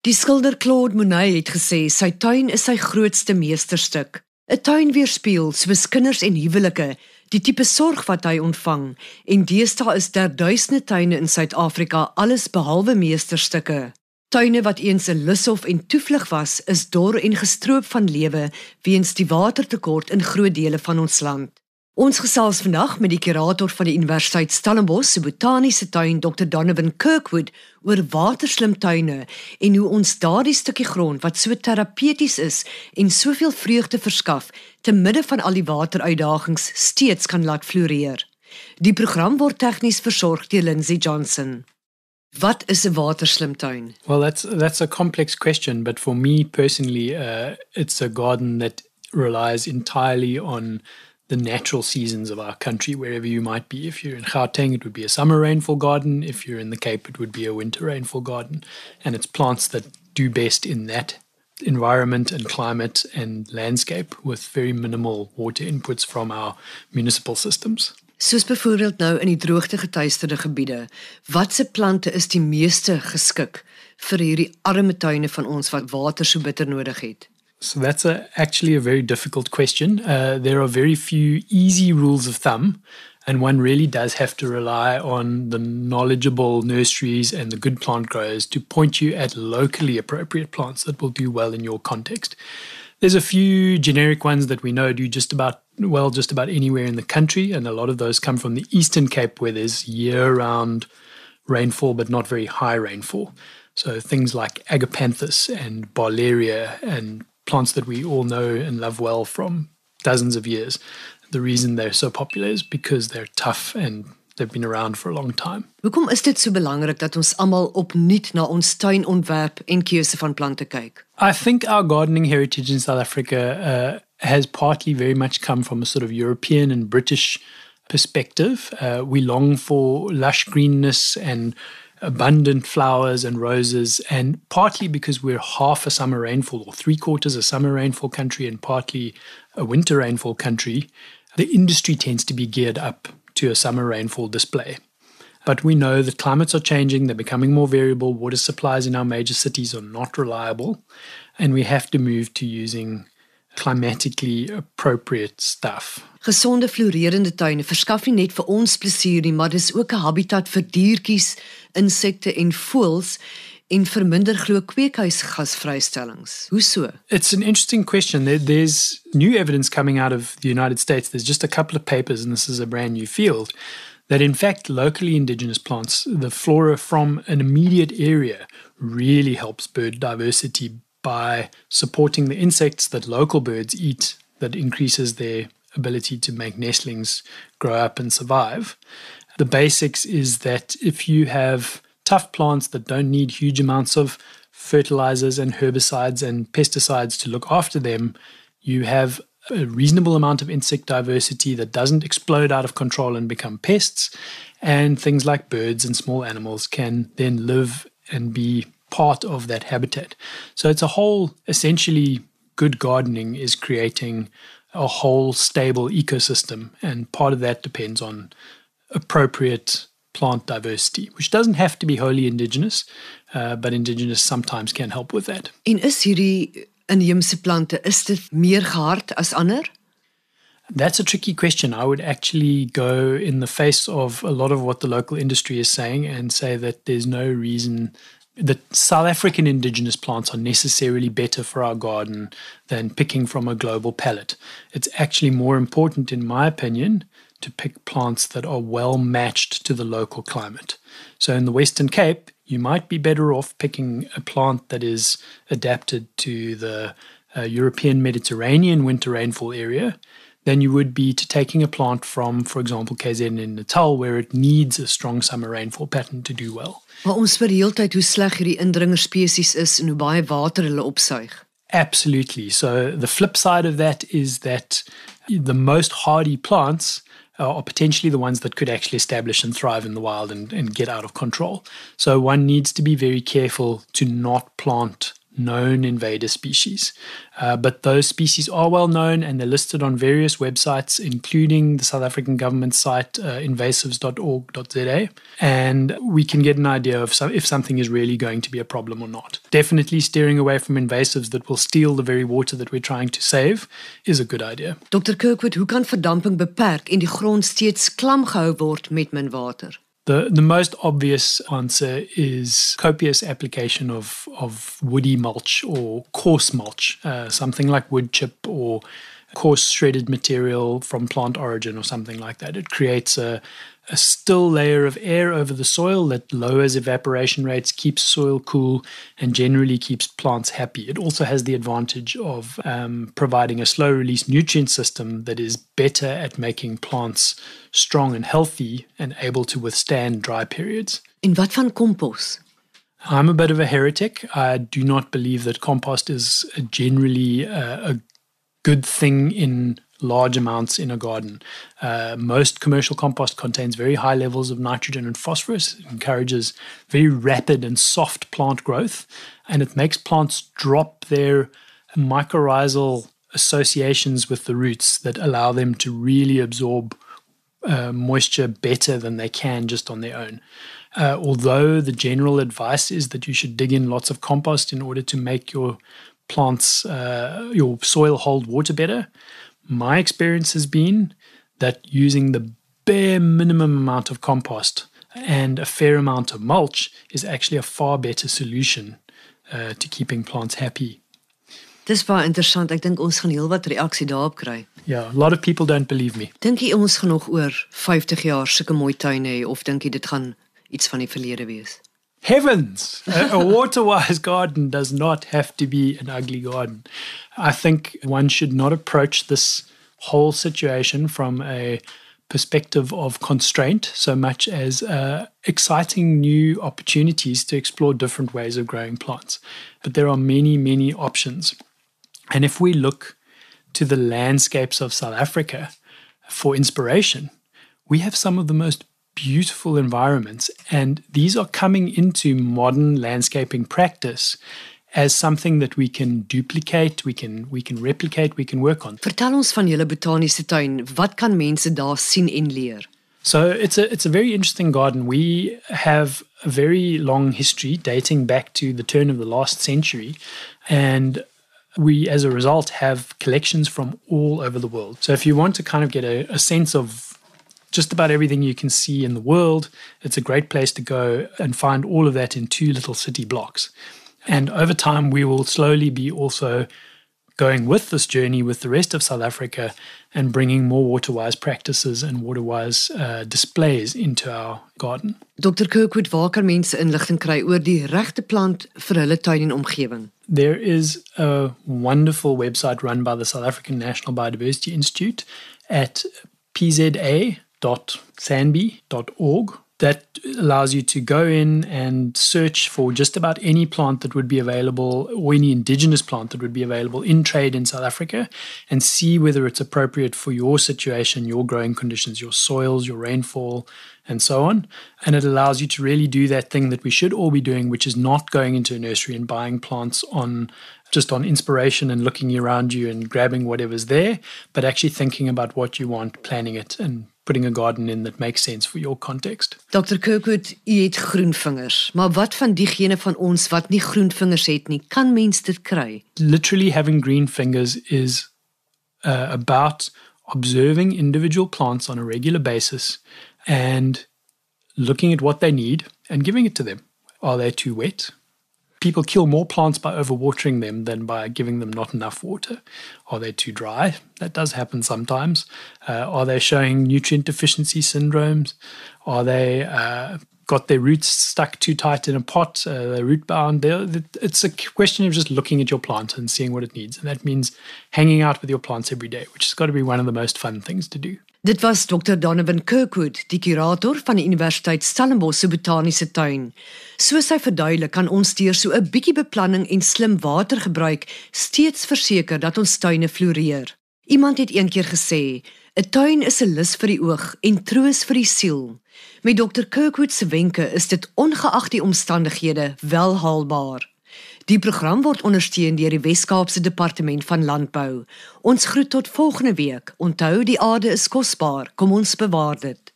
Die skilder Claude Monet het gesê sy tuin is sy grootste meesterstuk. 'n Tuin weerspieël soos kinders en huwelike, die tipe sorg wat hy ontvang en deesdae is daar duisende tuine in Suid-Afrika alles behalwe meesterstukke. Tuine wat eens 'n lushof en toevlug was, is dor en gestroop van lewe weens die watertekort in groot dele van ons land. Ons gesels vandag met die kurator van die Universiteit Stellenbosch se botaniese tuin, Dr. Donovan Kirkwood, oor waterslim tuine en hoe ons daardie stukkie grond wat so terapeuties is en soveel vreugde verskaf, te midde van al die wateruitdagings steeds kan laat floreer. Die program word tegnies versorg deur Lindsay Johnson. Wat is 'n waterslim tuin? Well, that's that's a complex question, but for me personally, uh, it's a garden that relies entirely on the natural seasons of our country, wherever you might be. If you're in Gauteng, it would be a summer rainfall garden. If you're in the Cape, it would be a winter rainfall garden. And it's plants that do best in that environment and climate and landscape with very minimal water inputs from our municipal systems. Soos byvoorbeeld nou in die droogte getuisterde gebiede, watse plante is die meeste geskik vir hierdie arme tuine van ons wat water so bitter nodig het? So that's a, actually a very difficult question. Uh, there are very few easy rules of thumb, and one really does have to rely on the knowledgeable nurseries and the good plant growers to point you at locally appropriate plants that will do well in your context. There's a few generic ones that we know do just about well just about anywhere in the country, and a lot of those come from the Eastern Cape where there's year round rainfall but not very high rainfall. So things like agapanthus and barleria and plants that we all know and love well from dozens of years. The reason they're so popular is because they're tough and they've been around for a long time. Hoekom is dit so belangrik dat ons almal opnuut na ons tuinontwerp en keuse van plante kyk? I think our gardening heritage in South Africa uh, has partly very much come from a sort of European and British perspective. Uh, we long for lush greenness and abundant flowers and roses, and partly because we're half a summer rainfall or three quarters a summer rainfall country and partly a winter rainfall country, the industry tends to be geared up to a summer rainfall display. But we know that climates are changing, they're becoming more variable, water supplies in our major cities are not reliable, and we have to move to using climatically appropriate stuff. Gesonde floreerende tuine verskaf nie net vir ons plesier nie, maar dis ook 'n habitat vir diertjies, insekte en voëls en verminder glo kweekhuisgasvrystellings. Hoe so? It's an interesting question. There, there's new evidence coming out of the United States. There's just a couple of papers and this is a brand new field that in fact locally indigenous plants, the flora from an immediate area really helps bird diversity by supporting the insects that local birds eat that increases their ability to make nestlings grow up and survive. The basics is that if you have tough plants that don't need huge amounts of fertilizers and herbicides and pesticides to look after them, you have a reasonable amount of insect diversity that doesn't explode out of control and become pests. And things like birds and small animals can then live and be part of that habitat. So it's a whole, essentially, good gardening is creating a whole stable ecosystem. And part of that depends on appropriate plant diversity, which doesn't have to be wholly indigenous, uh, but indigenous sometimes can help with that. En is hierdie inheemse plante is dit meer gehard as ander? That's a tricky question. I would actually go in the face of a lot of what the local industry is saying and say that there's no reason that South African indigenous plants are necessarily better for our garden than picking from a global palette. It's actually more important, in my opinion, to pick plants that are well matched to the local climate. So in the Western Cape, you might be better off picking a plant that is adapted to the uh, European Mediterranean winter rainfall area than you would be to taking a plant from, for example, KZN in Natal, where it needs a strong summer rainfall pattern to do well. Maar ons vir heeltyd hoe sleg hierdie indringer spesies is en hoe baie water hulle opsuig. Absolutely. So the flip side of that is that the most hardy plants uh, are potentially the ones that could actually establish and thrive in the wild and, and get out of control. So one needs to be very careful to not plant known invader species. Uh, but those species are well known and they're listed on various websites, including the South African government site uh, invasives.org.za. And we can get an idea of if something is really going to be a problem or not. Definitely steering away from invasives that will steal the very water that we're trying to save is a good idea. Dr Kirkwood, hoe kan verdamping beperk en die grond steeds klam gehou word met min water? The, the most obvious answer is copious application of, of woody mulch or coarse mulch, uh, something like wood chip or coarse shredded material from plant origin or something like that. It creates a, a still layer of air over the soil that lowers evaporation rates, keeps soil cool, and generally keeps plants happy. It also has the advantage of um, providing a slow release nutrient system that is better at making plants strong and healthy and able to withstand dry periods. En wat van kompos? I'm a bit of a heretic. I do not believe that compost is generally uh, a good thing in large amounts in a garden. Uh, most commercial compost contains very high levels of nitrogen and phosphorus. It encourages very rapid and soft plant growth, and it makes plants drop their mycorrhizal associations with the roots that allow them to really absorb uh, moisture better than they can just on their own. Uh, although the general advice is that you should dig in lots of compost in order to make your plants, uh, your soil hold water better. My experience has been that using the bare minimum amount of compost and a fair amount of mulch is actually a far better solution uh, to keeping plants happy. Dis baie interessant. Ek dink ons gaan heelwat reaksie daarop kry. Yeah, a lot of people don't believe me. Dink jy ons gaan nog oor 50 jaar sulke mooi tuine hê of dink jy dit gaan iets van die verlede wees? Heavens! a, water wise garden does not have to be an ugly garden. I think one should not approach this whole situation from a perspective of constraint so much as uh, exciting new opportunities to explore different ways of growing plants. But there are many, many options. And if we look to the landscapes of South Africa for inspiration, we have some of the most beautiful environments. And these are coming into modern landscaping practice as something that we can duplicate, we can we can replicate, we can work on. Vertel ons van julle botaniese tuin. Wat kan mense daar sien en leer? So it's a it's a very interesting garden. We have a very long history dating back to the turn of the last century and we as a result have collections from all over the world. So if you want to kind of get a, a sense of just about everything you can see in the world. It's a great place to go and find all of that in two little city blocks. And over time, we will slowly be also going with this journey with the rest of South Africa and bringing more water-wise practices and water-wise uh, displays into our garden. Dr Kirkwood, waar kan mense inligting kry oor die regte plant vir hulle tuin en omgewing? There is a wonderful website run by the South African National Biodiversity Institute at pza www.sanbi.org that allows you to go in and search for just about any plant that would be available or any indigenous plant that would be available in trade in South Africa and see whether it's appropriate for your situation, your growing conditions, your soils, your rainfall, and so on. And it allows you to really do that thing that we should all be doing, which is not going into a nursery and buying plants on just on inspiration and looking around you and grabbing whatever's there, but actually thinking about what you want, planning it, and putting a garden in that makes sense for your context. Dr Kirkwood, u het groen vingers, maar wat van diegene van ons wat nie groen vingers het nie, kan mens dit kry? Literally having green fingers is uh, about observing individual plants on a regular basis and looking at what they need and giving it to them. Are they too wet? People kill more plants by overwatering them than by giving them not enough water. Are they too dry? That does happen sometimes. Uh, are they showing nutrient deficiency syndromes? Are they uh, got their roots stuck too tight in a pot, uh, root bound? They're, it's a question of just looking at your plant and seeing what it needs. And that means hanging out with your plants every day, which has got to be one of the most fun things to do. Dit was Dr Donovan Kirkwood, die kurator van die Universiteit Stellenbosch se botaniese tuin. Soos hy verduidelik, kan ons deur so 'n bietjie beplanning en slim watergebruik steeds verseker dat ons tuine floreer. Iemand het eendag gesê, 'n tuin is 'n lus vir die oog en troos vir die siel. Met Dr Kirkwood se wenke is dit ongeag die omstandighede wel haalbaar. Die program word ondersteun deur die Wes-Kaapse Departement van Landbou. Ons groet tot volgende week. Onthou die aarde is kosbaar. Kom ons bewaar dit.